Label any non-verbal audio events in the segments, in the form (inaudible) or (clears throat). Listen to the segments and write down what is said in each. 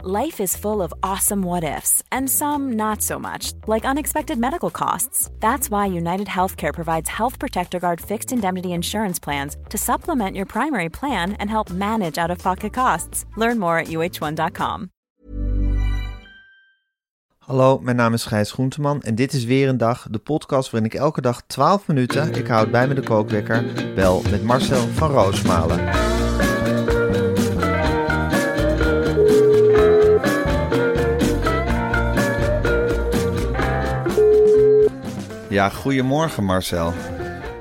Life is full of awesome what ifs, and some not so much, like unexpected medical costs. That's why United Healthcare provides Health Protector Guard fixed indemnity insurance plans to supplement your primary plan and help manage out of pocket costs. Learn more at uh1.com. Hallo, mijn naam is Gijs Groenteman en dit is weer een dag, de podcast waarin ik elke dag 12 minuten, ik houd bij me de kookwekker, bel met Marcel van Roosmalen. Ja, goedemorgen Marcel.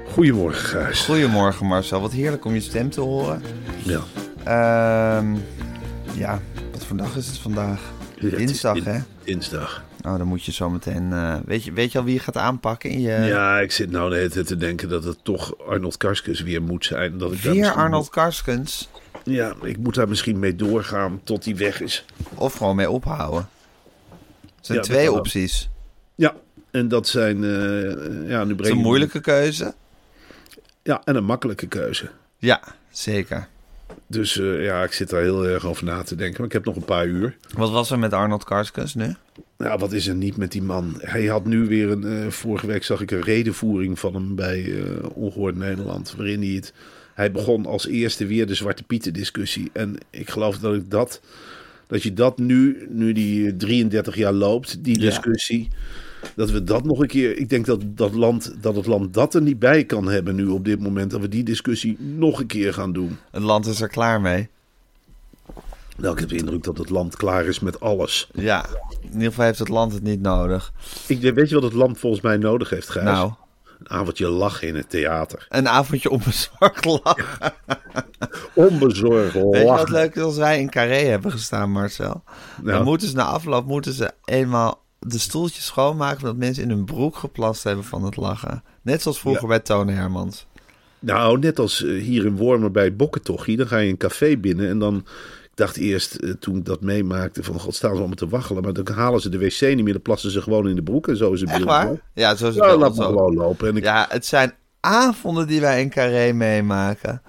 Goedemorgen, Gijs. Goedemorgen Marcel, wat heerlijk om je stem te horen. Ja. Ehm ja, wat voor dag is het vandaag? Ja, het Dinsdag, din- hè? Dinsdag. Oh, dan moet je zo meteen... eh, weet, je, weet je al wie je gaat aanpakken in je... Ja, ik zit nou de hele tijd te denken dat het toch Arnold Karskens weer moet zijn. Dat ik Weer Arnold Karskens. Ja, ik moet daar misschien mee doorgaan tot hij weg is. Of gewoon mee ophouden. Er zijn Ja, twee opties. Ja, en dat zijn... eh, ja, nu breng is een moeilijke keuze. Ja, en een makkelijke keuze. Ja, zeker. Dus eh, ja, ik zit daar heel erg over na te denken. Maar ik heb nog een paar uur. Wat was er met Arnold Karskens nu? Ja, wat is er niet met die man? Hij had nu weer een... eh, vorige week zag ik een redenvoering van hem bij eh Ongehoord Nederland. Waarin hij het... Hij begon als eerste weer de Zwarte Pieten discussie. En ik geloof dat ik dat... Dat je dat nu, nu die 33 jaar loopt, die Ja. Dat we dat nog een keer... Ik denk dat, dat, land, dat het land dat er niet bij kan hebben nu op dit moment. Dat we die discussie nog een keer gaan doen. Het land is er klaar mee. Nou, ik heb de indruk dat het land klaar is met alles. Ja, in ieder geval heeft het land het niet nodig. Ik, weet je wat het land volgens mij nodig heeft, Gijs? Nou, Een avondje lachen in het theater. een avondje onbezorgd lachen. (laughs) Onbezorgd Weet je wat lachen. leuk is als wij in Carré hebben gestaan, Marcel? Dan moeten ze na afloop moeten ze eenmaal de stoeltjes schoonmaken... dat mensen in hun broek geplast hebben van het lachen. Net zoals vroeger Ja. bij Tone Hermans. nou, net als eh, hier in Wormer bij Bokkentochie. Dan ga je een café binnen en dan... Ik dacht eerst, eh, toen ik dat meemaakte, van god, staan ze allemaal te waggelen. Maar dan halen ze de wc niet meer, dan plassen ze gewoon in de broek. En zo is het Echt waar? Ja, zo is het Ja, laat me ook. gewoon lopen. En ik, Ja, het zijn avonden die wij in Carré meemaken.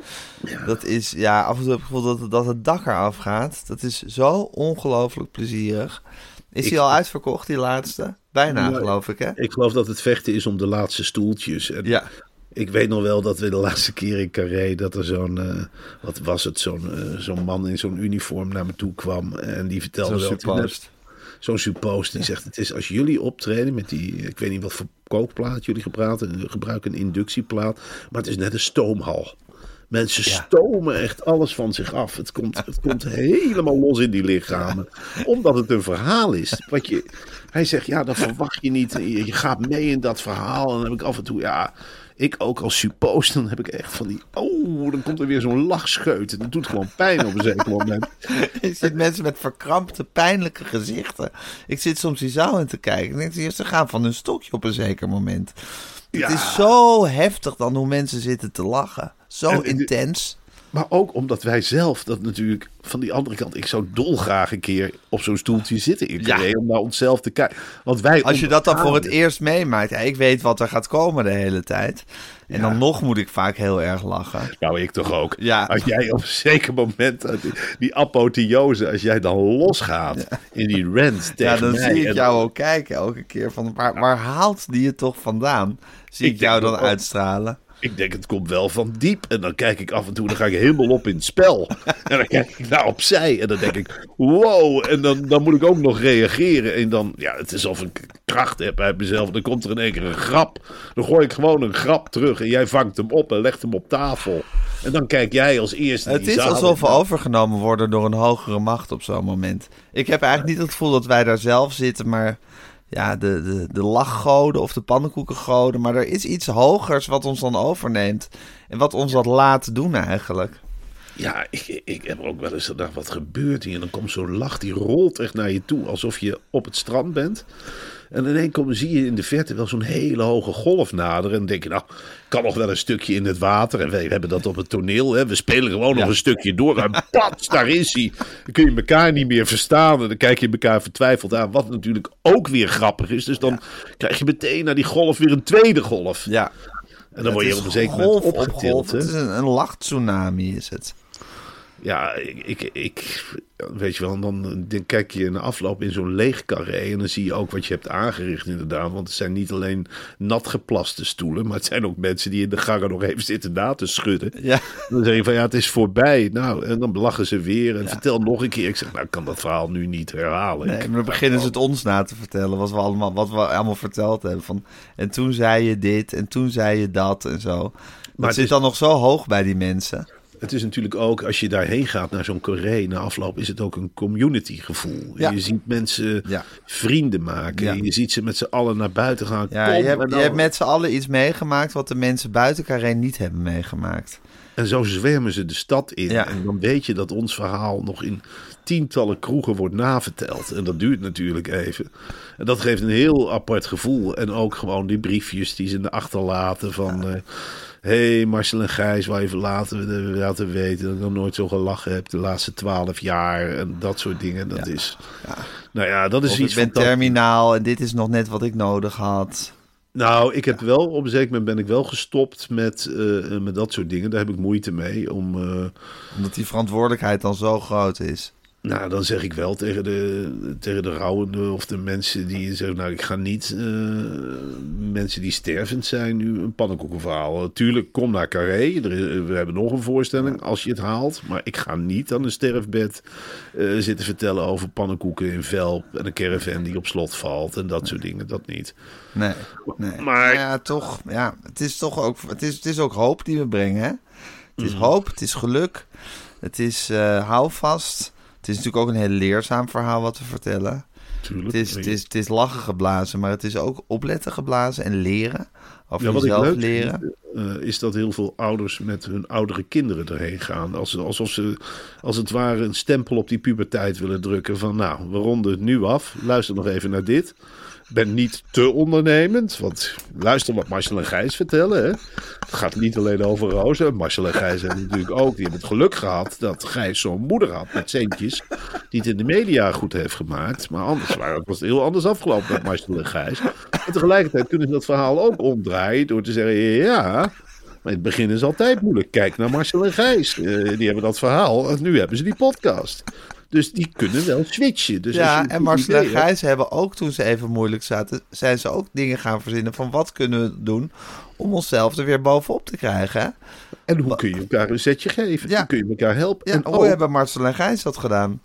Dat is, ja, af en toe heb ik het gevoel dat, dat het dak eraf gaat. Dat is zo ongelooflijk plezierig. Is die al uitverkocht, die laatste? Bijna, Ja, geloof ik, hè? ik geloof dat het vechten is om de laatste stoeltjes. En Ja, Ik weet nog wel dat we de laatste keer in Carré... dat er zo'n, eh, wat was het, zo'n eh, zo'n man in zo'n uniform naar me toe kwam. En die vertelde zo'n hij suppost. zo'n suppost die zegt: Het is als jullie optreden met die, ik weet niet wat voor kookplaat jullie gebruiken, gebruiken een inductieplaat, maar het is net een stoomhal. Mensen stomen echt alles van zich af. Het komt, het komt helemaal los in die lichamen. Omdat het een verhaal is. Wat je, hij zegt, ja, dan verwacht je niet. Je, je gaat mee in dat verhaal. En dan heb ik af en toe, ja, ik ook als suppost. Dan heb ik echt van die, oh, dan komt er weer zo'n lachscheut. En dat doet gewoon pijn op een zeker moment. (laughs) Je ziet mensen met verkrampte, pijnlijke gezichten. Ik zit soms die zaal in te kijken. En denk, ze gaan van hun stokje op een zeker moment. Ja. Het is zo heftig dan hoe mensen zitten te lachen. Zo En- en- intens. Maar ook omdat wij zelf dat natuurlijk van die andere kant. Ik zou dolgraag een keer op zo'n stoeltje zitten in Ja. Carré om naar onszelf te kijken. Want wij Als je dat dan voor het eerst meemaakt. Ja, ik weet wat er gaat komen de hele tijd. En Ja. dan nog moet ik vaak heel erg lachen. Nou, ik toch ook. Ja. Als jij op een zeker moment, die, apotheose, als jij dan losgaat in die rant Ja, tegen dan mij zie ik en- jou ook kijken elke keer van waar, waar haalt die het toch vandaan? Zie ik, Ik jou dan ook. uitstralen? Ik denk, het komt wel van diep. En dan kijk ik af en toe, dan ga ik helemaal op in het spel. En dan kijk ik naar opzij. En dan denk ik, wow. En dan, dan moet ik ook nog reageren. En dan, ja, het is alsof ik kracht heb uit mezelf. Dan komt er in één keer een grap. Dan gooi ik gewoon een grap terug. En jij vangt hem op en legt hem op tafel. En dan kijk jij als eerste. Het is alsof we overgenomen worden door een hogere macht op zo'n moment. Ik heb eigenlijk niet het gevoel dat wij daar zelf zitten, maar ja, de, de, de lachgoden of de pannenkoekengoden. Maar er is iets hogers wat ons dan overneemt en wat ons dat laat doen eigenlijk. Ja, ik, ik heb ook wel eens gedacht, wat gebeurt hier? En dan komt zo'n lach, die rolt echt naar je toe, alsof je op het strand bent. En in één keer zie je in de verte wel zo'n hele hoge golf naderen. En dan denk je, nou, kan nog wel een stukje in het water. En wij hebben dat op het toneel. Hè. We spelen gewoon nog een stukje door. En pats, daar is hij. Dan kun je elkaar niet meer verstaan. En dan kijk je elkaar vertwijfeld aan. Wat natuurlijk ook weer grappig is. Dus dan krijg je meteen naar die golf weer een tweede golf. Ja. En dan word je op een zeker moment op opgetild. golf. hè. Het is een, een lachtsunami is het. Ja, ik, ik, ik- weet je wel, dan, dan kijk je in de afloop in zo'n leeg carré en dan zie je ook wat je hebt aangericht inderdaad. Want het zijn niet alleen nat geplaste stoelen, maar het zijn ook mensen die in de gangen nog even zitten na te schudden. Ja. Dan zeg je van ja, het is voorbij. Nou, en dan lachen ze weer en vertel nog een keer. Ik zeg, nou, ik kan dat verhaal nu niet herhalen. Nee, maar dan beginnen ze het ons na te vertellen. Wat we allemaal, wat we allemaal verteld hebben. Van, en toen zei je dit en toen zei je dat en zo. Dat het zit is- dan nog zo hoog bij die mensen. Het is natuurlijk ook, als je daarheen gaat naar zo'n carré, na afloop is het ook een community gevoel. Ja. Je ziet mensen Ja. vrienden maken. Ja. Je ziet ze met z'n allen naar buiten gaan. Ja, je hebt, je hebt met z'n allen iets meegemaakt wat de mensen buiten Carré niet hebben meegemaakt. En zo zwermen ze de stad in. Ja. En dan weet je dat ons verhaal nog in tientallen kroegen wordt naverteld. En dat duurt natuurlijk even. En dat geeft een heel apart gevoel. En ook gewoon die briefjes die ze achterlaten van... eh hey Marcel en Gijs, waar even laten, laten weten dat ik nog nooit zo gelachen heb de laatste twaalf jaar. En dat soort dingen. Dat is... Nou ja, dat is Of iets ik ben terminaal en dit is nog net wat ik nodig had. Nou, ik heb wel, op een zeker moment ben ik wel gestopt met, eh, met dat soort dingen. Daar heb ik moeite mee om... eh, Omdat die verantwoordelijkheid dan zo groot is. Nou, dan zeg ik wel tegen de, tegen de rouwenden of de mensen die zeggen... nou, ik ga niet eh, mensen die stervend zijn nu een pannenkoekenverhaal. Tuurlijk, kom naar Carré. Er is- we hebben nog een voorstelling als je het haalt. Maar ik ga niet aan een sterfbed eh, zitten vertellen over pannenkoeken in Velp... en een caravan die op slot valt en dat soort dingen. Dat niet. Nee, nee. Maar- ja, toch. Ja, het is toch ook, het is, het is ook hoop die we brengen. Hè? Het is hoop, het is geluk, het is eh houvast. Het is natuurlijk ook een heel leerzaam verhaal wat we vertellen. Tuurlijk. Het is, het, is, het is lachen geblazen, maar het is ook opletten geblazen en leren. Over Ja, wat ik leuk leren. vind, eh, is dat heel veel ouders met hun oudere kinderen erheen gaan. Als, alsof ze als het ware een stempel op die puberteit willen drukken. Van nou, we ronden het nu af. Luister nog even naar dit. Ben niet te ondernemend. Want luister wat Marcel en Gijs vertellen. Hè. Het gaat niet alleen over Rozen. Marcel en Gijs hebben natuurlijk ook. Die hebben het geluk gehad dat Gijs zo'n moeder had met centjes. Die het in de media goed heeft gemaakt. Maar anders was het heel anders afgelopen met Marcel en Gijs. En tegelijkertijd kunnen ze dat verhaal ook omdraaien. Door te zeggen: ja. Maar in het begin is altijd moeilijk. Kijk naar Marcel en Gijs. Eh, die hebben dat verhaal. En nu hebben ze die podcast. Dus die kunnen wel switchen. Dus als je ja, en Marcel en Gijs hebben ook toen ze even moeilijk zaten, zijn ze ook dingen gaan verzinnen van wat kunnen we doen om onszelf er weer bovenop te krijgen. En hoe kun je elkaar een zetje geven? Ja. Hoe kun je elkaar helpen? Ja, en, hoe ook- hebben Marcel en Gijs dat gedaan?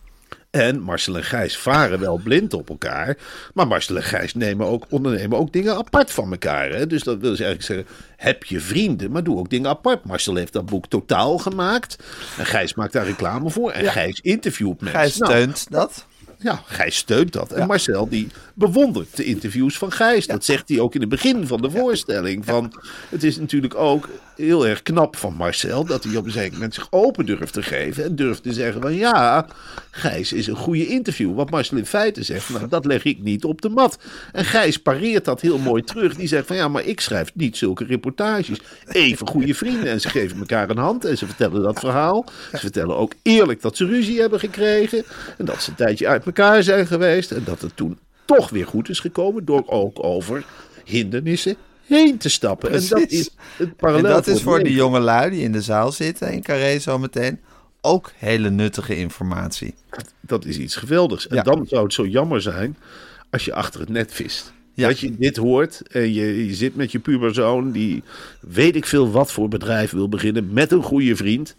En Marcel en Gijs varen wel blind op elkaar. Maar Marcel en Gijs nemen ook, ondernemen ook dingen apart van elkaar. Hè? Dus dat wil dus eigenlijk zeggen, heb je vrienden, maar doe ook dingen apart. Marcel heeft dat boek Totaal gemaakt. En Gijs maakt daar reclame voor. En Gijs interviewt mensen. Gijs Nou, steunt dat. Ja, Gijs steunt dat. En Marcel die bewondert de interviews van Gijs. Dat zegt hij ook in het begin van de voorstelling. Van, het is natuurlijk ook heel erg knap van Marcel... dat hij op een zeker moment zich open durft te geven... en durft te zeggen van ja, Gijs is een goede interview. Wat Marcel in feite zegt, nou, dat leg ik niet op de mat. En Gijs pareert dat heel mooi terug. Die zegt van ja, maar ik schrijf niet zulke reportages. Even goede vrienden. En ze geven elkaar een hand en ze vertellen dat verhaal. Ze vertellen ook eerlijk dat ze ruzie hebben gekregen. En dat ze een tijdje uit elkaar zijn geweest. En dat het toen toch weer goed is gekomen. Door ook over hindernissen heen te stappen. En dat is het En parallel. dat is het voor die jonge lui die in de zaal zitten in Carré zometeen ook hele nuttige informatie. Dat is iets geweldigs. En Ja. dan zou het zo jammer zijn als je achter het net vist. Ja. Dat je dit hoort en je, je zit met je puberzoon die weet ik veel wat voor bedrijf wil beginnen met een goede vriend.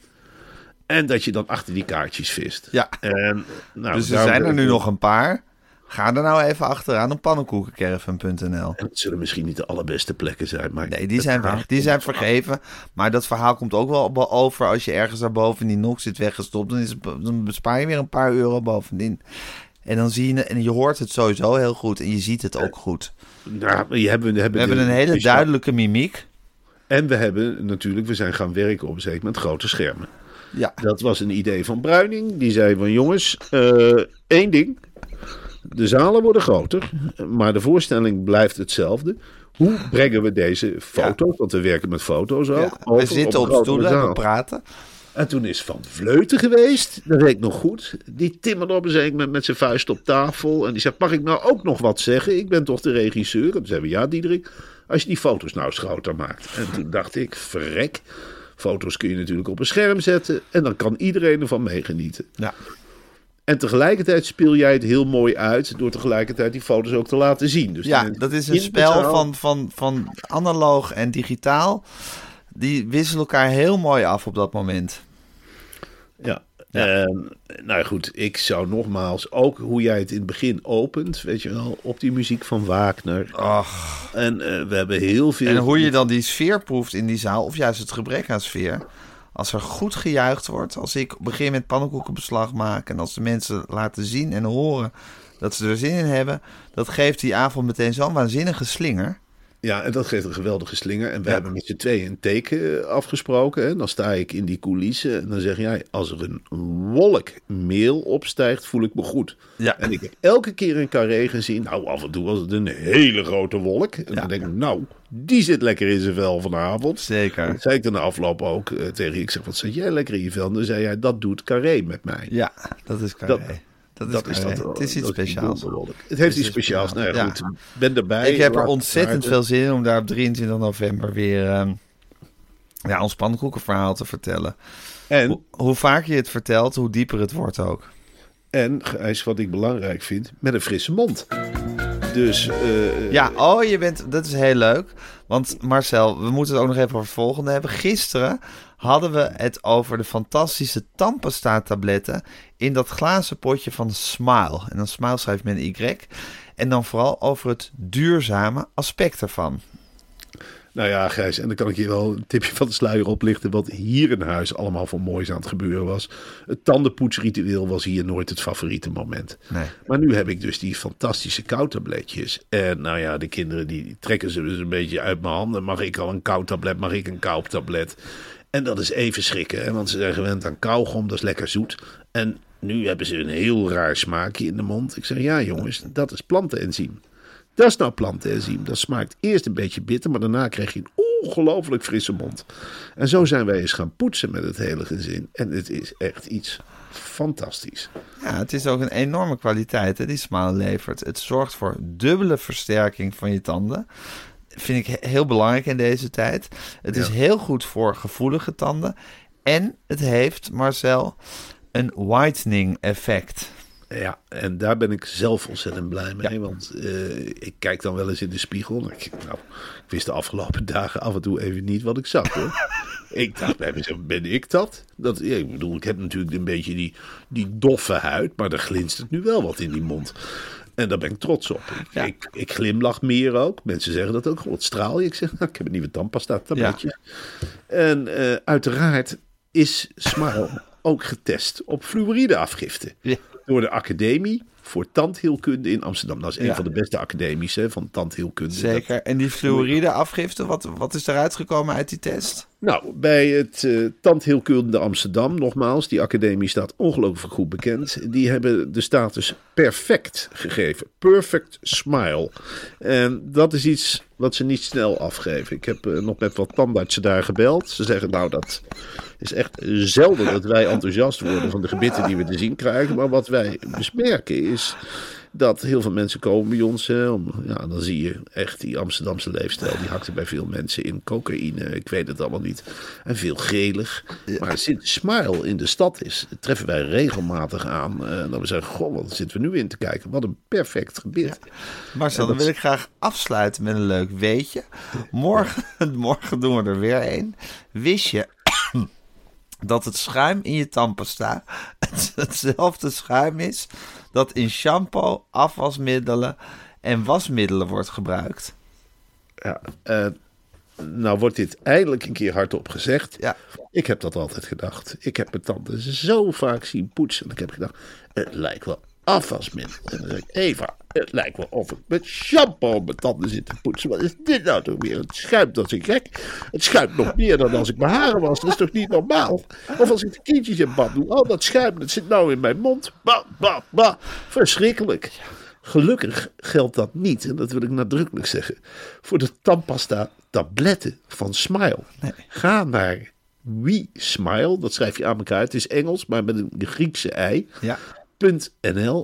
En dat je dan achter die kaartjes vist. Ja. En, nou, dus er zijn er nu nog een paar. Ga er nou even achteraan op pannenkoekencaravan.nl. En het zullen misschien niet de allerbeste plekken zijn, maar... Nee, die zijn weg. Die zijn vergeven. Maar dat verhaal komt ook wel over als je ergens daarboven in die nok zit weggestopt. Dan, is het, dan bespaar je weer een paar euro bovendien. En dan zie je, en je hoort het sowieso heel goed en je ziet het ook goed. Nou, je hebben, we hebben, We hebben een hele de- duidelijke mimiek. En we hebben natuurlijk, we zijn gaan werken op een zeker moment grote schermen. Ja. Dat was een idee van Bruining. Die zei van jongens, eh, één ding. De zalen worden groter, maar de voorstelling blijft hetzelfde. Hoe brengen we deze foto's, want we werken met foto's ook, Ja, we zitten op grotere stoelen en we praten. En toen is Van Vleuten geweest, dat weet ik nog goed. Die timmerde op een zeker moment met zijn vuist op tafel. En die zei, mag ik nou ook nog wat zeggen? Ik ben toch de regisseur? En toen zei we, ja Diederik, als je die foto's nou eens groter maakt. En toen dacht ik, verrek. Foto's kun je natuurlijk op een scherm zetten. En dan kan iedereen ervan meegenieten. Ja. En tegelijkertijd speel jij het heel mooi uit... door tegelijkertijd die foto's ook te laten zien. Dus Ja, dat is een spel van, van, van analoog en digitaal. Die wisselen elkaar heel mooi af op dat moment. Ja. En, nou goed, ik zou nogmaals, ook hoe jij het in het begin opent, weet je wel, op die muziek van Wagner. Ach. En eh, we hebben heel veel. En hoe je dan die sfeer proeft in die zaal, of juist het gebrek aan sfeer. Als er goed gejuicht wordt, als ik begin met pannenkoekenbeslag maken en als de mensen laten zien en horen dat ze er zin in hebben, dat geeft die avond meteen zo'n waanzinnige slinger. Ja, en dat geeft een geweldige slinger. En we Ja. hebben met z'n tweeën een teken eh, afgesproken. Hè. Dan sta ik in die coulissen en dan zeg jij, als er een wolk meel opstijgt, voel ik me goed. Ja. En ik heb elke keer een carré gezien. Nou, af en toe was het een hele grote wolk. En Ja. dan denk ik, nou, die zit lekker in zijn vel vanavond. Zeker. Dat zei ik dan na afloop ook eh, tegen je. Ik zeg, wat zit jij lekker in je vel? En dan zei jij, dat doet carré met mij. Ja, dat is carré. Dat, Dat is dat. het is iets speciaals. Het heeft iets speciaals. Nou ja, speciaals. goed, ben erbij. Ik heb er ontzettend veel zin in om daar op 23 november weer ehm, ja, ons pannenkoekenverhaal te vertellen. En Hoe, hoe vaker je het vertelt, hoe dieper het wordt ook. En, Gijs, wat ik belangrijk vind, met een frisse mond. Dus, eh, Ja, oh, je bent, dat is heel leuk. Want Marcel, we moeten het ook nog even over het volgende hebben. Gisteren hadden we het over de fantastische tandpasta-tabletten in dat glazen potje van Smile. En dan Smile schrijft met een Y. En dan vooral over het duurzame aspect ervan. nou ja, Gijs, en dan kan ik je wel een tipje van de sluier oplichten. Wat hier in huis allemaal voor moois aan het gebeuren was. Het tandenpoetsritueel was hier nooit het favoriete moment. Nee. Maar nu heb ik dus die fantastische koudtabletjes. En nou ja, de kinderen die trekken ze dus een beetje uit mijn handen. Mag ik al een koud tablet? Mag ik een koud tablet? En dat is even schrikken, hè? want ze zijn gewend aan kauwgom, dat is lekker zoet. En nu hebben ze een heel raar smaakje in de mond. Ik zeg, ja jongens, dat is plantenenzym. Dat is nou plantenenzym. Dat smaakt eerst een beetje bitter, maar daarna krijg je een ongelooflijk frisse mond. En zo zijn wij eens gaan poetsen met het hele gezin. En het is echt iets fantastisch. Ja, het is ook een enorme kwaliteit hè, die Smile levert. Het zorgt voor dubbele versterking van je tanden. Vind ik he- heel belangrijk in deze tijd. Het is heel goed voor gevoelige tanden. En het heeft, Marcel, een whitening effect. Ja, en daar ben ik zelf ontzettend blij mee. Want eh, ik kijk dan wel eens in de spiegel. En ik, nou, ik wist de afgelopen (laughs) dagen af en toe even niet wat ik zag hoor. (laughs) ik dacht bij mezelf, ben ik dat? dat ja, ik bedoel, ik heb natuurlijk een beetje die, die doffe huid. Maar er glinstert nu wel wat in die mond. En daar ben ik trots op. Ik, Ja. ik, ik glimlach meer ook. Mensen zeggen dat ook. Wat straal je? Ik zeg, nou, (laughs) ik heb een nieuwe tandpasta tabletjes. En eh, uiteraard is Smile (laughs) ook getest op fluorideafgifte Ja. door de Academie voor Tandheelkunde in Amsterdam. Dat is een Ja. van de beste academies hè, van tandheelkunde. Zeker. En die fluoride afgifte, wat, wat is eruit gekomen uit die test? Nou, bij het Tandheelkunde Amsterdam, nogmaals, die academie staat ongelooflijk goed bekend. Die hebben de status perfect gegeven. Perfect smile. En dat is iets wat ze niet snel afgeven. Ik heb eh, nog met wat tandartsen daar gebeld. Ze zeggen, nou, dat is echt zelden dat wij enthousiast worden van de gebitten die we te zien krijgen. Maar wat wij besmerken is dat heel veel mensen komen bij ons. Hè, om, ja, dan zie je echt die Amsterdamse leefstijl. Die hakte bij veel mensen in cocaïne. Ik weet het allemaal niet. En veel gelig. Maar sinds Smile in de stad is, treffen wij regelmatig aan. eh, dat we zeggen: Goh, wat zitten we nu in te kijken? Wat een perfect gebit. Marcel, dan wil ik graag afsluiten met een leuk weetje. Morgen, (laughs) morgen doen we er weer een. Wist je (clears throat) dat het schuim in je tandpasta (laughs) het- hetzelfde schuim is dat in shampoo, afwasmiddelen en wasmiddelen wordt gebruikt? Ja, eh, nou wordt dit eindelijk een keer hardop gezegd. Ja. Ik heb dat altijd gedacht. Ik heb mijn tanden zo vaak zien poetsen. En ik heb gedacht, het lijkt wel afwasmiddel. En dan zeg ik, Eva, Het lijkt wel of ik met shampoo mijn tanden zit te poetsen. Wat is dit nou toch weer? Het schuimt als ik gek. Het schuimt nog meer dan als ik mijn haren was. Dat is toch niet normaal? Of als ik de kindjes in bad doe. Oh, dat schuim, dat zit nou in mijn mond. Bah, bah, bah. Verschrikkelijk. Gelukkig geldt dat niet, en dat wil ik nadrukkelijk zeggen, voor de tandpasta tabletten van Smile. Ga naar We Smile, dat schrijf je aan elkaar. Het is Engels, maar met een Griekse ei. Ja.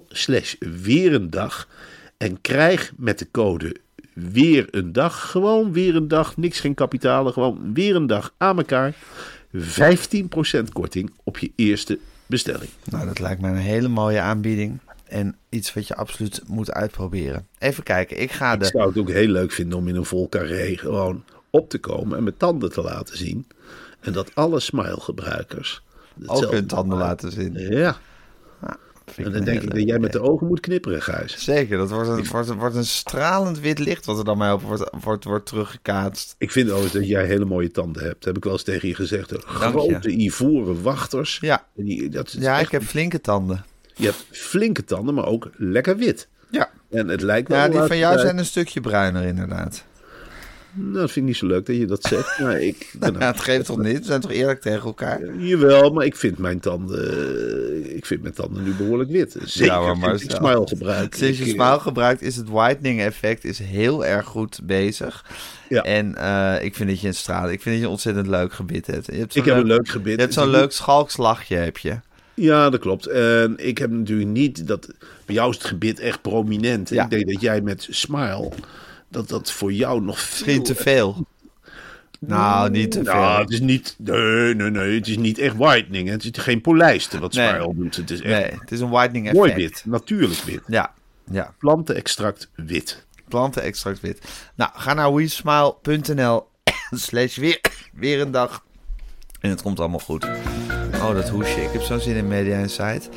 Slash weer een dag. En krijg met de code weer een dag, gewoon weer een dag, niks geen kapitalen, gewoon weer een dag aan elkaar. 15% korting op je eerste bestelling. Nou, dat lijkt mij een hele mooie aanbieding. En iets wat je absoluut moet uitproberen. Even kijken, ik ga Ik de... zou het ook heel leuk vinden om in een vol carré gewoon op te komen en mijn tanden te laten zien. En dat alle Smile-gebruikers Ook hetzelfde hun tanden laten zien. Ja, en dan denk ik dat jij met de ogen moet knipperen, Gijs. Zeker, dat wordt een, wordt, een- wordt een stralend wit licht wat er dan mij op wordt, wordt, wordt teruggekaatst. Ik vind overigens dat jij hele mooie tanden hebt. heb ik wel eens tegen je gezegd. hè. je. Grote ivoren wachters. Ja. En Die, dat is Ja, echt- ik heb flinke tanden. Je hebt flinke tanden, maar ook lekker wit. Ja. En het lijkt wel... Ja, die van jou zijn een stukje bruiner inderdaad. Nou, dat vind ik niet zo leuk dat je dat zegt. Maar ik (laughs) Ja, het geeft toch niet? We zijn toch eerlijk tegen elkaar? Jawel, maar ik vind mijn tanden, eh, ik vind mijn tanden nu behoorlijk wit. Zeker Ja, maar ik. Smile gebruik. Sinds je eh, smaal gebruikt is het whitening effect is heel erg goed bezig. Ja. En eh, ik vind dat je een straal, ik vind dat je een ontzettend leuk gebit hebt. Je hebt Ik heb een leuk gebit. Je hebt zo'n leuk schalkslachje, heb je. Ja, dat klopt. En ik heb natuurlijk niet dat. Bij jou is het gebit echt prominent. Ja. Ik denk dat jij met Smile. Dat dat voor jou nog veel. Misschien te veel. Nou, niet te veel. Nou, het is niet. Nee, nee, nee. Het is niet echt whitening. hè. Het is geen polijsten wat Nee. Doet. Het is echt nee, het is een whitening effect. mooi wit. Natuurlijk wit. Ja, ja. Plantenextract wit. Plantenextract wit. Nou, ga naar wesmile.nl (coughs) slash weer, weer een dag. En het komt allemaal goed. Oh, dat hoesje. Ik heb zo'n zin in Media Insight.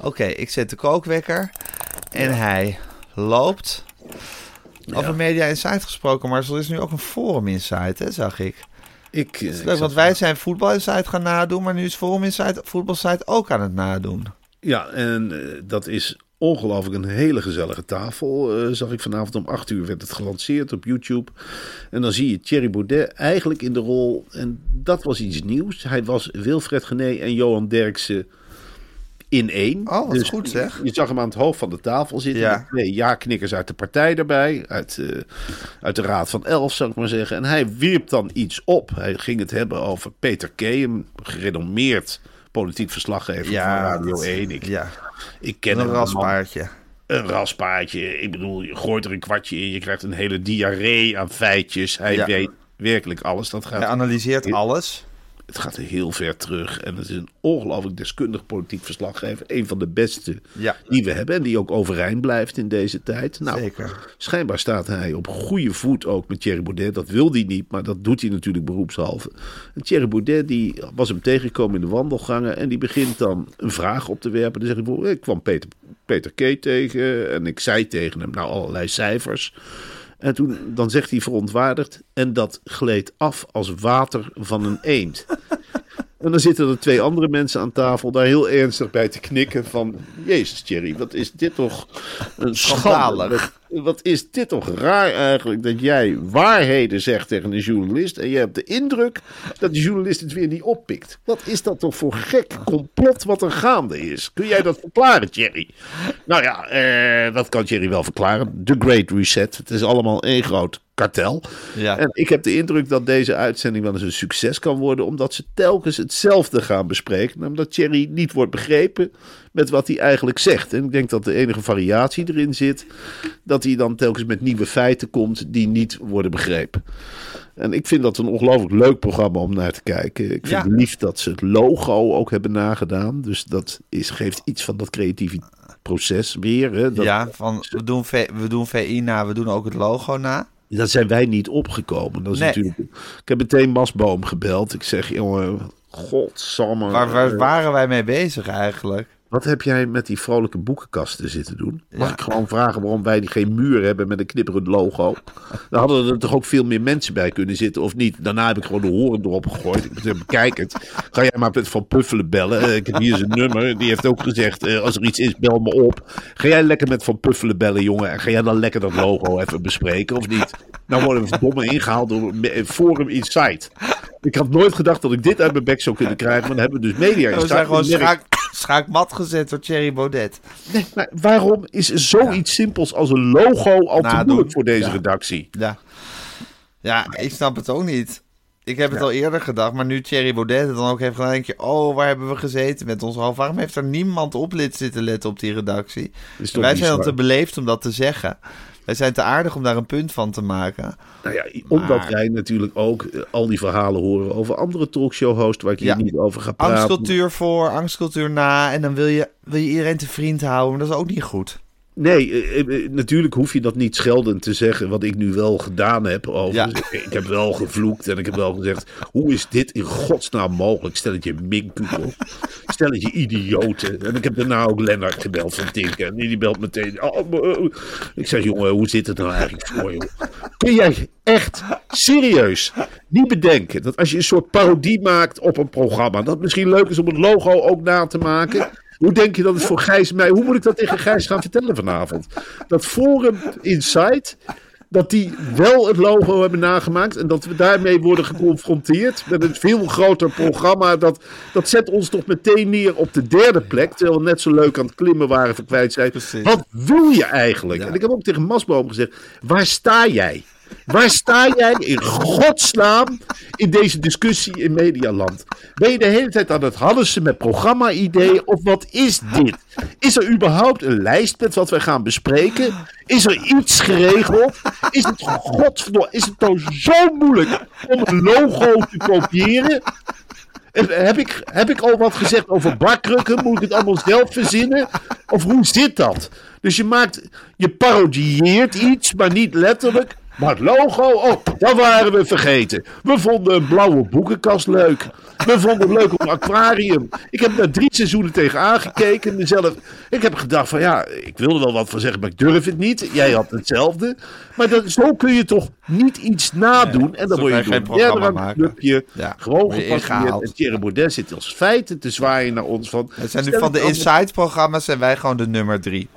Oké, ik zet de kookwekker. En hij loopt. Over Media Insight gesproken, maar er is nu ook een Forum Insight, hè, zag ik. Ik, eh, ik Leuk, want wij zijn Voetbal Insight gaan nadoen, maar nu is Forum Insight, Voetbal Insight ook aan het nadoen. Ja, en eh, dat is ongelooflijk een hele gezellige tafel. eh, zag ik vanavond om 8 uur werd het gelanceerd op YouTube. En dan zie je Thierry Baudet eigenlijk in de rol. En dat was iets nieuws. Hij was Wilfred Gené en Johan Derksen in één. Oh, wat goed, zeg. Je zag hem aan het hoofd van de tafel zitten. Ja. Twee ja-knikkers uit de partij erbij. Uit, eh, uit de Raad van Elf, zou ik maar zeggen. En hij wierp dan iets op. Hij ging het hebben over Peter K., een gerenommeerd politiek verslaggever van Radio dat- 1. Ik, Ja, ik ken een raspaardje. Een raspaardje. Ik bedoel, je gooit er een kwartje in. Je krijgt een hele diarree aan feitjes. Hij Ja. weet werkelijk alles. Dat gaat, Hij analyseert Ja. alles. Het gaat heel ver terug. En het is een ongelooflijk deskundig politiek verslaggever. Een van de beste Ja. die we hebben. En die ook overeind blijft in deze tijd. Nou, Zeker. schijnbaar staat hij op goede voet ook met Thierry Baudet. Dat wil hij niet, maar dat doet hij natuurlijk beroepshalve. En Thierry Baudet die was hem tegengekomen in de wandelgangen. En die begint dan een vraag op te werpen. Dan zegt hij, ik kwam Peter, Peter K. tegen. En ik zei tegen hem nou allerlei cijfers. En toen, dan zegt hij verontwaardigd. En dat gleed af als water van een eend. En dan zitten er twee andere mensen aan tafel daar heel ernstig bij te knikken van... Jezus Thierry, wat is dit toch een. Schandalig. Wat, is dit toch raar eigenlijk dat jij waarheden zegt tegen een journalist... en je hebt de indruk dat de journalist het weer niet oppikt. Wat is dat toch voor gek complot wat er gaande is? Kun jij dat verklaren, Thierry? Nou ja, eh, dat kan Thierry wel verklaren. The Great Reset. Het is allemaal één groot kartel. Ja. En ik heb de indruk dat deze uitzending wel eens een succes kan worden, omdat ze telkens hetzelfde gaan bespreken. Namelijk dat Thierry niet wordt begrepen met wat hij eigenlijk zegt. En ik denk dat de enige variatie erin zit, dat hij dan telkens met nieuwe feiten komt die niet worden begrepen. En ik vind dat een ongelooflijk leuk programma om naar te kijken. Ik vind het lief dat ze het logo ook hebben nagedaan. Dus dat is, geeft iets van dat creatieve proces weer. Hè? Dat, ja, van we doen, v, we doen VI na, we doen ook het logo na. Dat zijn wij niet opgekomen. Dat is Nee. natuurlijk... Ik heb meteen Masboom gebeld. Ik zeg, jongen, godsamme. Waar, waar waren wij mee bezig eigenlijk? Wat heb jij met die vrolijke boekenkasten zitten doen? Mag Ja. ik gewoon vragen waarom wij die geen muur hebben met een knipperend logo? Daar hadden er toch ook veel meer mensen bij kunnen zitten, of niet? Daarna heb ik gewoon de horen erop gegooid. Ik ben bekijk het. Ga jij maar met Van Puffelen bellen. Eh, Ik heb hier zijn nummer. Die heeft ook gezegd, eh, als er iets is, bel me op. Ga jij lekker met Van Puffelen bellen, jongen. En ga jij dan lekker dat logo even bespreken, of niet? Nou worden we verdomme ingehaald door Forum Insight. Ik had nooit gedacht dat ik dit uit mijn bek zou kunnen krijgen. Maar dan hebben we dus Media We Insight. zijn gewoon schaak, (laughs) schaakmat gezet door Thierry Baudet. Nee, maar waarom is zoiets simpels als een logo al te moeilijk voor deze Ja. redactie? Ja. ja, ik snap het ook niet. Ik heb het al eerder gedacht, maar nu Thierry Baudet het dan ook heeft gedaan, denk je, oh, waar hebben we gezeten met ons hoofd? Waarom heeft er niemand op lid zitten letten op die redactie? Wij zijn dan bizar? te beleefd om dat te zeggen. Wij zijn te aardig om daar een punt van te maken. Nou ja, omdat Maar- wij natuurlijk ook eh, al die verhalen horen over andere talkshow-hosts waar ik hier Ja. niet over ga praten. Angstcultuur voor, angstcultuur na. En dan wil je, wil je iedereen te vriend houden, maar dat is ook niet goed. Nee, eh, eh, natuurlijk hoef je dat niet scheldend te zeggen, wat ik nu wel gedaan heb. Over. Ja. (laughs) Ik heb wel gevloekt en ik heb wel gezegd, hoe is dit in godsnaam mogelijk? Stel het je minkpukkel. (laughs) Stel het je idioten. En ik heb daarna ook Lennart gebeld van Tinken. En die belt meteen. Oh, maar, eh, ik zeg, jongen, hoe zit het nou eigenlijk voor, joh? Kun jij echt serieus niet bedenken dat als je een soort parodie maakt op een programma, dat misschien leuk is om het logo ook na te maken? Hoe denk je dat het voor Gijs mij... Hoe moet ik dat tegen Gijs gaan vertellen vanavond? Dat Forum Insight... Dat die wel het logo hebben nagemaakt. En dat we daarmee worden geconfronteerd. Met een veel groter programma. Dat, dat zet ons toch meteen neer op de derde plek. Terwijl we net zo leuk aan het klimmen waren voor kwijt zijn. Precies. Wat wil je eigenlijk? En ik heb ook tegen Masboom gezegd. Waar sta jij? Waar sta jij in godsnaam in deze discussie in Medialand? Ben je de hele tijd aan het hadden met programma-ideeën? Of wat is dit? Is er überhaupt een lijst met wat wij gaan bespreken? Is er iets geregeld? Is het godverdomme, is het nou zo moeilijk om een logo te kopiëren? En Heb ik, heb ik al wat gezegd over bakrukken? Moet ik het allemaal zelf verzinnen? Of hoe zit dat? Dus je maakt, je parodieert iets, maar niet letterlijk. Maar het logo, oh, dat waren we vergeten. We vonden een blauwe boekenkast leuk. We vonden het leuk op een aquarium. Ik heb daar drie seizoenen tegen aangekeken. Mezelf, ik heb gedacht van ja, ik wilde wel wat van zeggen, maar ik durf het niet. Jij had hetzelfde. Maar dat, zo kun je toch niet iets nadoen. en dan word je geen programma derde maken. clubje Ja, gewoon gepasseerd. En Thierry Baudet zit als feiten te zwaaien naar ons van... Het zijn nu van de Inside-programma's zijn wij gewoon de nummer drie.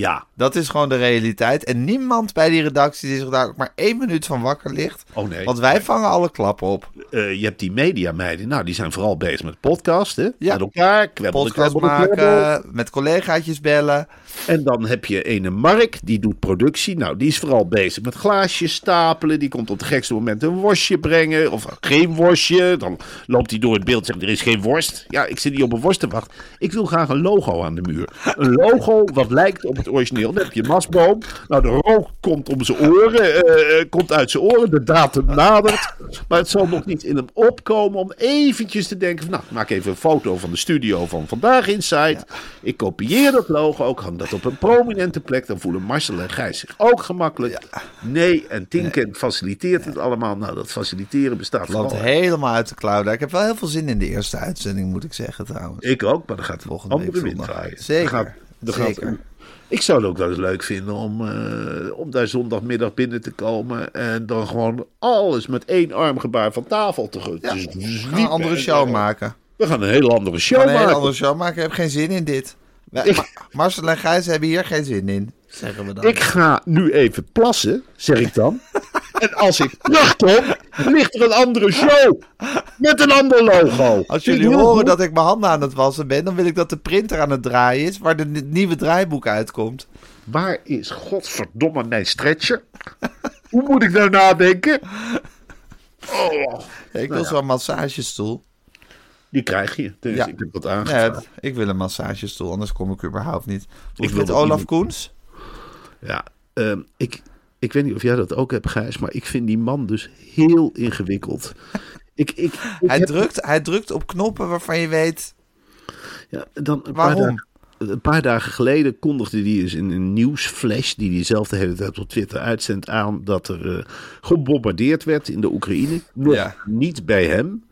Ja. Dat is gewoon de realiteit. En niemand bij die redactie die zich daar ook maar één minuut van wakker ligt. Oh nee. Want wij vangen alle klappen op. Eh, je hebt die mediameiden. Nou, die zijn vooral bezig met podcasten. Ja. Met elkaar. Podcast maken, met collegaatjes bellen. En dan heb je ene Mark, die doet productie. Nou, die is vooral bezig met glaasjes stapelen. Die komt op het gekste moment een worstje brengen. Of geen worstje. Dan loopt hij door het beeld en zegt, er is geen worst. Ja, ik zit niet op een worst te wachten. Ik wil graag een logo aan de muur. Een logo wat lijkt op het origineel. Dan heb je Masboom. Nou, de rook komt om zijn oren. eh, eh, komt uit zijn oren. De datum nadert. Maar het zal nog niet in hem opkomen om eventjes te denken van... Nou, maak even een foto van de studio van Vandaag Inside. Ik kopieer dat logo. Ik hang dat op een prominente plek. Dan voelen Marcel en Gijs zich ook gemakkelijk. Nee, en Tinken faciliteert het allemaal. Nou, dat faciliteren bestaat Het loopt helemaal uit de daar. Ik heb wel heel veel zin in de eerste uitzending, moet ik zeggen trouwens. Ik ook, maar dan gaat Volgende volgende week andere wind. Zeker, gaat- zeker. Gaat, ik zou het ook wel eens leuk vinden om, eh, om daar zondagmiddag binnen te komen. En dan gewoon alles met één armgebaar van tafel te gaan. Ja, Dus We gaan een andere show zo. maken. We gaan een hele andere show gaan een hele maken. andere show maken. Ik heb geen zin in dit. Wij- Marcel en Gijs hebben hier geen zin in. Zeggen we dan. Ik ga nu even plassen, zeg ik dan. (laughs) en als ik terugkom, ligt er een andere show. Met een ander logo. Als jullie horen goed? dat ik mijn handen aan het wassen ben, dan wil ik dat de printer aan het draaien is waar de ni- nieuwe draaiboek uitkomt. Waar is godverdomme mijn stretcher? Hoe moet ik nou nadenken? Oh, (laughs) Ja, ik wil zo'n massagestoel. Die krijg je. Dus Ja. ik heb dat Nee, aangevraagd. ik wil een massagestoel, anders kom ik überhaupt niet. Hoe met dat Olaf Koens? Ja, ehm, ik, ik weet niet of jij dat ook hebt, Gijs, maar ik vind die man dus heel ingewikkeld. (laughs) Ik, ik, ik Hij heb- drukt, hij drukt op knoppen waarvan je weet... ja, dan een paar Waarom? dagen- een paar dagen geleden kondigde hij eens in een nieuwsflash, die hij zelf de hele tijd op Twitter uitzendt, aan dat er eh, gebombardeerd werd in de Oekraïne. Nog Ja. niet bij hem.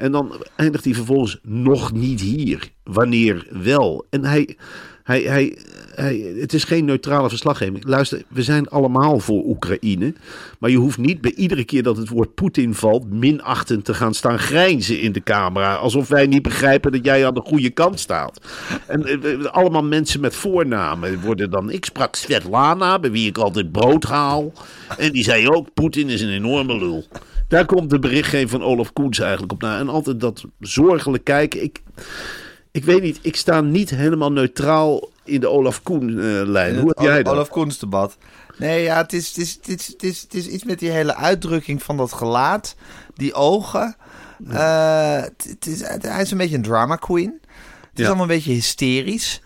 En dan eindigt hij vervolgens nog niet hier. Wanneer wel? En hij, hij, hij, hij, het is geen neutrale verslaggeving. Luister, we zijn allemaal voor Oekraïne. Maar je hoeft niet bij iedere keer dat het woord Poetin valt... minachtend te gaan staan grijnzen in de camera. Alsof wij niet begrijpen dat jij aan de goede kant staat. En eh, allemaal mensen met voornamen worden dan... Ik sprak Svetlana, bij wie ik altijd brood haal. En die zei ook, Poetin is een enorme lul. Daar komt de berichtgeving van Olaf Koens eigenlijk op na. En altijd dat zorgelijk kijken. Ik, ik weet niet, ik sta niet helemaal neutraal in de Olaf Koen-lijn. Hoe heb jij dat? Olaf Koens debat. Nee, ja, het is, het, is, het, is, het, is, het is iets met die hele uitdrukking van dat gelaat. Die ogen. Uh, het is, hij is een beetje een drama queen. Het is Ja. allemaal een beetje hysterisch.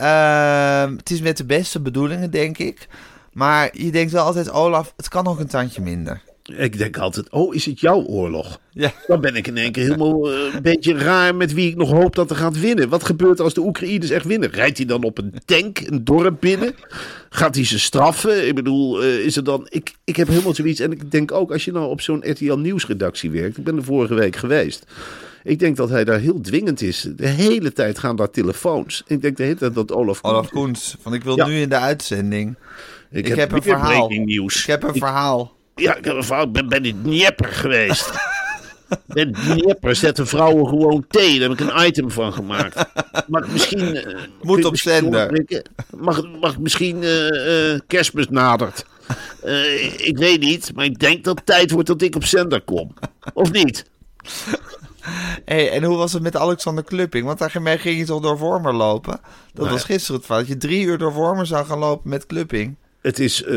Uh, het is met de beste bedoelingen, denk ik. Maar je denkt wel altijd, Olaf, het kan ook een tandje minder. Ik denk altijd, oh, is het jouw oorlog? Ja. Dan ben ik in één keer helemaal eh, een beetje raar met wie ik nog hoop dat er gaat winnen. Wat gebeurt als de Oekraïners echt winnen? Rijdt hij dan op een tank een dorp binnen? Gaat hij ze straffen? Ik bedoel, eh, is er dan... Ik, ik heb helemaal zoiets. En ik denk ook, als je nou op zo'n RTL Nieuwsredactie werkt. Ik ben er vorige week geweest. Ik denk dat hij daar heel dwingend is. De hele tijd gaan daar telefoons. Ik denk de hele tijd dat Olaf Koen... Olaf Koens, van ik wil Ja. nu in de uitzending. Ik, Ik, heb, een verhaal. nieuws. Ik heb een verhaal. Ja, ik heb een verhaal. Ben bij de Dnieper geweest. De Dnieper zetten vrouwen gewoon thee. Daar heb ik een item van gemaakt. Mag misschien... eh, je op zender. Mag, mag misschien eh, eh, kerstmis nadert? Ik weet niet, maar ik denk dat het tijd wordt dat ik op zender kom. Of niet? Hey, en hoe was het met Alexander Klupping? Want daarmee ging je toch door Vormer lopen? Dat was gisteren het fout. Dat je drie uur door Vormer zou gaan lopen met Klupping. Het is eh,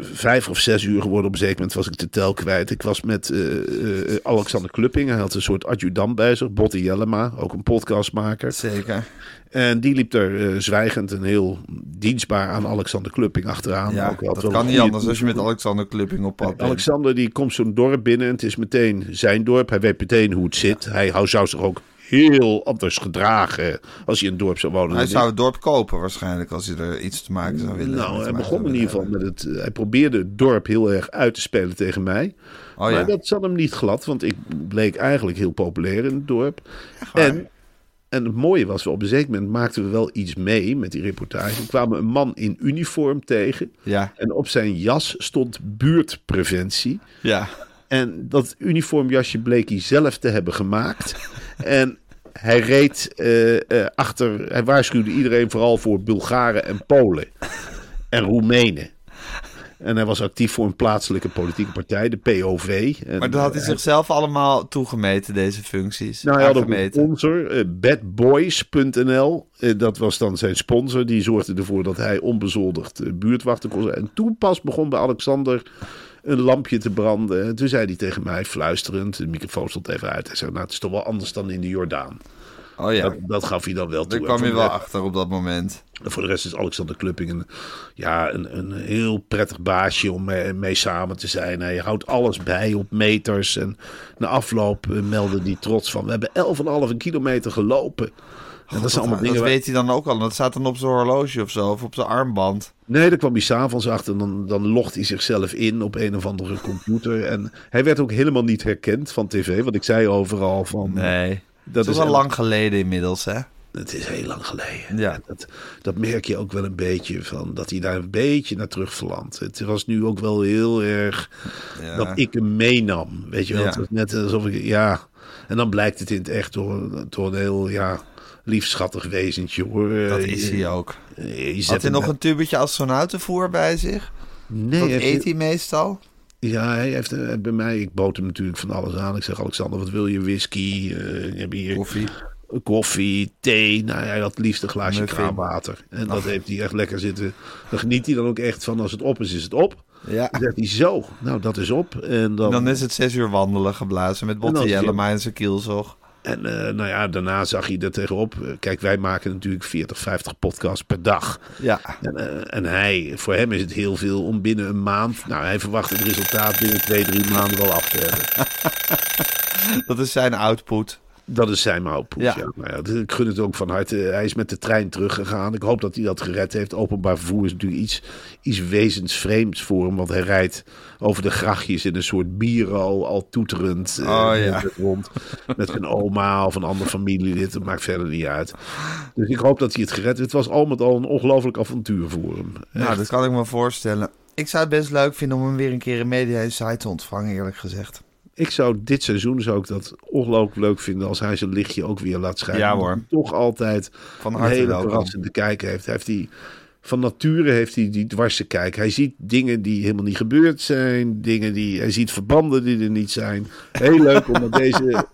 vijf of zes uur geworden. Op een zeker moment was ik de tel kwijt. Ik was met eh, eh, Alexander Klupping. Hij had een soort adjudant bij zich. Botte Jellema, ook een podcastmaker. Zeker. En die liep er zwijgend en heel dienstbaar aan Alexander Klupping achteraan. Ja, Ook wel dat kan niet anders als je met Alexander Klupping op pad bent. Alexander die komt zo'n dorp binnen. En het is meteen zijn dorp. Hij weet meteen hoe het zit. Hij hou- zou zich ook heel anders gedragen als hij in een dorp zou wonen. Hij zou het dorp kopen waarschijnlijk als hij er iets te maken zou willen. Nou, hij begon in ieder geval met het. Hij probeerde het dorp heel erg uit te spelen tegen mij. Oh maar ja. dat zat hem niet glad, want ik bleek eigenlijk heel populair in het dorp. En, en het mooie was, op een zeker moment maakten we wel iets mee met die reportage. Er kwamen een man in uniform tegen. Ja, En op zijn jas stond buurtpreventie. ja. En dat uniformjasje bleek hij zelf te hebben gemaakt. (laughs) en hij reed eh, eh, achter, hij waarschuwde iedereen vooral voor Bulgaren en Polen. En Roemenen. En hij was actief voor een plaatselijke politieke partij, de POV. En, Maar dat had hij eh, zichzelf allemaal toegemeten, deze functies. nou, hij had ook een sponsor, badboys.nl. Dat was dan zijn sponsor. Die zorgde ervoor dat hij onbezoldigd buurtwachter kon zijn. En toen pas begon bij Alexander een lampje te branden. En toen zei hij tegen mij, fluisterend, de microfoon stond even uit. Hij zei, nou, het is toch wel anders dan in de Jordaan. Oh ja, Dat, dat gaf hij dan wel toe. daar kwam je wel achter op dat moment. en voor de rest is Alexander Klupping een, ja, een, een heel prettig baasje om mee, mee samen te zijn. Hij houdt alles bij op meters. En na afloop eh, meldde hij trots van... we hebben 11,5 kilometer gelopen. Dat zijn allemaal dat dingen... waar- weet hij dan ook al. Dat staat dan op zijn horloge of zo, of op zijn armband. Nee, daar kwam hij s'avonds achter. En dan, dan logt hij zichzelf in op een of andere computer. En hij werd ook helemaal niet herkend van tv. Want ik zei overal van... Nee. dat Dat is echt- lang geleden inmiddels, hè? Het is heel lang geleden. Ja. Dat, dat merk je ook wel een beetje van. Dat hij daar een beetje naar terug verlandt. Het was nu ook wel heel erg Ja. dat ik hem meenam. Weet je wel, Ja. het was net alsof ik, ja. En dan blijkt het in het echt door, door een heel, ja, liefschattig wezentje hoor. Dat Eh, is hij ook. Je zet Had hij nog een tubetje astronautenvoer bij zich? Nee, Dat eet hij meestal? Ja, hij heeft eh, bij mij, ik bood hem natuurlijk van alles aan. Ik zeg, Alexander, wat wil je? Whisky, eh, je hier Koffie. koffie, thee. Nou, hij had het liefst een glaasje Muffin. kraanwater. En dat heeft hij echt lekker zitten. Dan geniet hij dan ook echt van, als het op is, is het op. Ja. Dan zegt hij zo, nou dat is op. En dan, Dan is het zes uur wandelen geblazen met Botte Jellema en zijn kielzog. En eh, nou ja, daarna zag hij er tegenop. Kijk, wij maken natuurlijk 40, 50 podcasts per dag. Ja. En, eh, en hij, voor hem is het heel veel om binnen een maand. Nou, hij verwacht het resultaat binnen twee, drie maanden wel af te hebben. (laughs) Dat is zijn output. Dat is zijn mouwpoes, Ja. ja. Nou ja, ik gun het ook van harte. Hij is met de trein teruggegaan. Ik hoop dat hij dat gered heeft. Openbaar vervoer is natuurlijk iets, iets wezensvreemds voor hem. Want hij rijdt over de grachtjes in een soort biro, al toeterend. eh, Oh, ja. met- (laughs) rond. Met zijn oma of een ander familielid. Dat maakt verder niet uit. Dus ik hoop dat hij het gered heeft. Het was al met al een ongelooflijk avontuur voor hem. Nou, dat kan ik me voorstellen. Ik zou het best leuk vinden om hem weer een keer in Media Insight te ontvangen, eerlijk gezegd. Ik zou dit seizoen zou ik dat ongelooflijk leuk vinden als hij zijn lichtje ook weer laat schijnen. Ja, hoor. Hij Toch altijd Van een hele verrassende kijk heeft. Hij heeft die, van nature heeft hij die dwarse kijk. Hij ziet dingen die helemaal niet gebeurd zijn. Dingen die, hij ziet verbanden die er niet zijn. Heel leuk om met (laughs) deze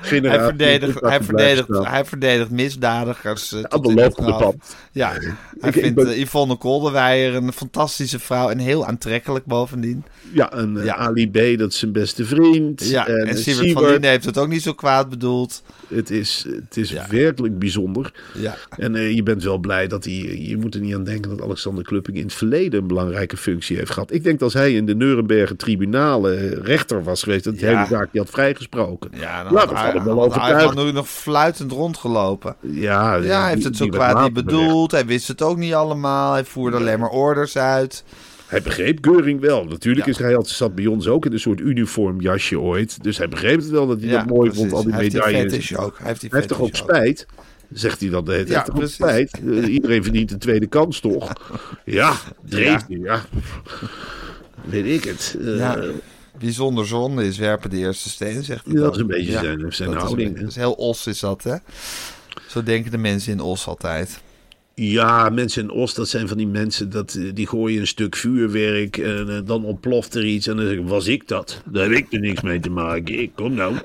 generatie... Hij verdedigt, hij verdedigt, hij verdedigt misdadigers. Aan tot de lopende band. Ja, hij ik vindt ben- eh, Yvonne Kolderweijer een fantastische vrouw en heel aantrekkelijk bovendien. Ja, en eh, Ja. Ali B, dat is zijn beste vriend. Ja, en, Siebert van Linden heeft het ook niet zo kwaad bedoeld. Het is, het is Ja. werkelijk bijzonder. Ja. En eh, je bent wel blij dat hij. Je moet er niet aan denken dat Alexander Klupping in het verleden een belangrijke functie heeft gehad. Ik denk dat als hij in de Nuremberger tribunalen rechter was geweest, dat hij Ja. hele zaak die had vrijgesproken. Ja, dan Nou, had dat hij, wel had hij had nu nog fluitend rondgelopen. Ja, Ja, hij heeft het zo kwaad niet bedoeld. Hij wist het ook niet allemaal. Hij voerde alleen maar orders uit. Hij begreep Geuring wel. Natuurlijk Ja. is hij altijd zat bij ons ook in een soort uniformjasje ooit. Dus hij begreep het wel dat hij Ja, dat mooi precies. vond, al die Hij heeft die medailles. fetish ook. Hij heeft die Hij heeft toch ook spijt? Zegt hij dan de hele. Ja, heeft spijt? (laughs) Eh, iedereen verdient een tweede kans, toch? Ja, dreef ja. Weet ik het. Eh, Ja. Bijzonder zonde is werpen de eerste steen, zegt hij Ja, dat is een beetje zijn- zijn dat is houding, hè. Dat is heel os is dat, hè? Zo denken de mensen in Os altijd. Ja, mensen in Oost, dat zijn van die mensen dat, eh, die gooien een stuk vuurwerk en eh, dan ontploft er iets. En dan zeg ik, was ik dat? Daar heb ik er niks mee te maken. Ik kom nou.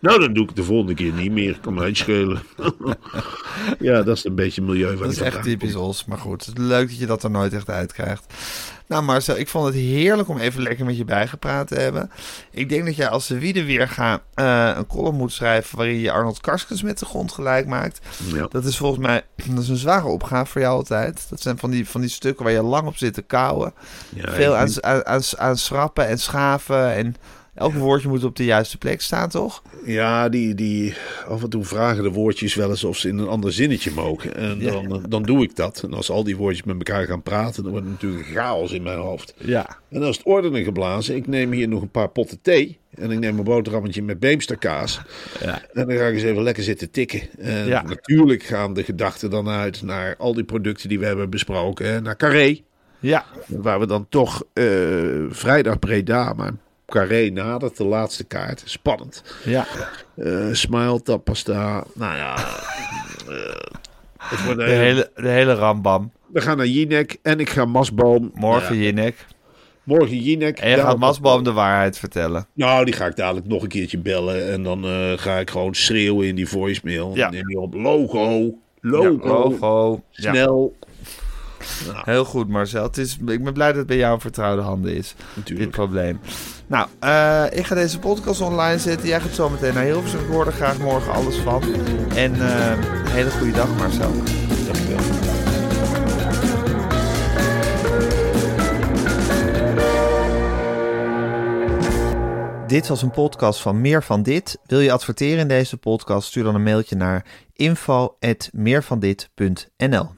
Nou, dan doe ik de volgende keer niet meer. Kan mij schelen. (laughs) ja, dat is een beetje milieu waar Dat is echt typisch. Os. Maar goed, leuk dat je dat er nooit echt uitkrijgt. Nou Marcel, ik vond het heerlijk om even lekker met je bijgepraat te hebben. Ik denk dat jij als de weer gaat eh, een column moet schrijven... waarin je Arnold Karskens met de grond gelijk maakt. Ja. Dat is volgens mij dat is een zware opgave voor jou altijd. Dat zijn van die, van die stukken waar je lang op zit te kouwen. Ja, Veel aan, aan, aan schrappen en schaven. En elk woordje moet op de juiste plek staan, toch? Ja, die, die, af en toe vragen de woordjes wel eens of ze in een ander zinnetje mogen. En Ja. dan, dan doe ik dat. En als al die woordjes met elkaar gaan praten, dan wordt het natuurlijk chaos in mijn hoofd. Ja. En als het ordenen geblazen, ik neem hier nog een paar potten thee. En ik neem een boterhammetje met beemsterkaas. Ja. En dan ga ik eens even lekker zitten tikken. En Ja. natuurlijk gaan de gedachten dan uit naar al die producten die we hebben besproken. Naar Carré, Ja. waar we dan toch eh, vrijdag Breda, maar Carré nadert, de laatste kaart. Spannend. Ja. Eh smile, tapasta. Nou ja. eh, het wordt, De hele, de hele rambam. We gaan naar Jinek en ik ga Masboom. Morgen Ja, Jinek. morgen Jinek. En je gaat Masboom de waarheid vertellen. Nou, die ga ik dadelijk nog een keertje bellen. En dan eh, ga ik gewoon schreeuwen in die voicemail. Ja. Je op logo. Logo. Ja, logo. Ja. Snel. Heel goed, Marcel. Het is, ik ben blij dat het bij jou in vertrouwde handen is. Natuurlijk. Dit probleem. Nou, eh, ik ga deze podcast online zetten. Jij gaat zo meteen naar Hilversum. Ik hoor er graag morgen alles van. En eh, een hele goede dag, Marcel. Dankjewel. Dit was een podcast van Meer van Dit. Wil je adverteren in deze podcast? Stuur dan een mailtje naar info.meervandit.nl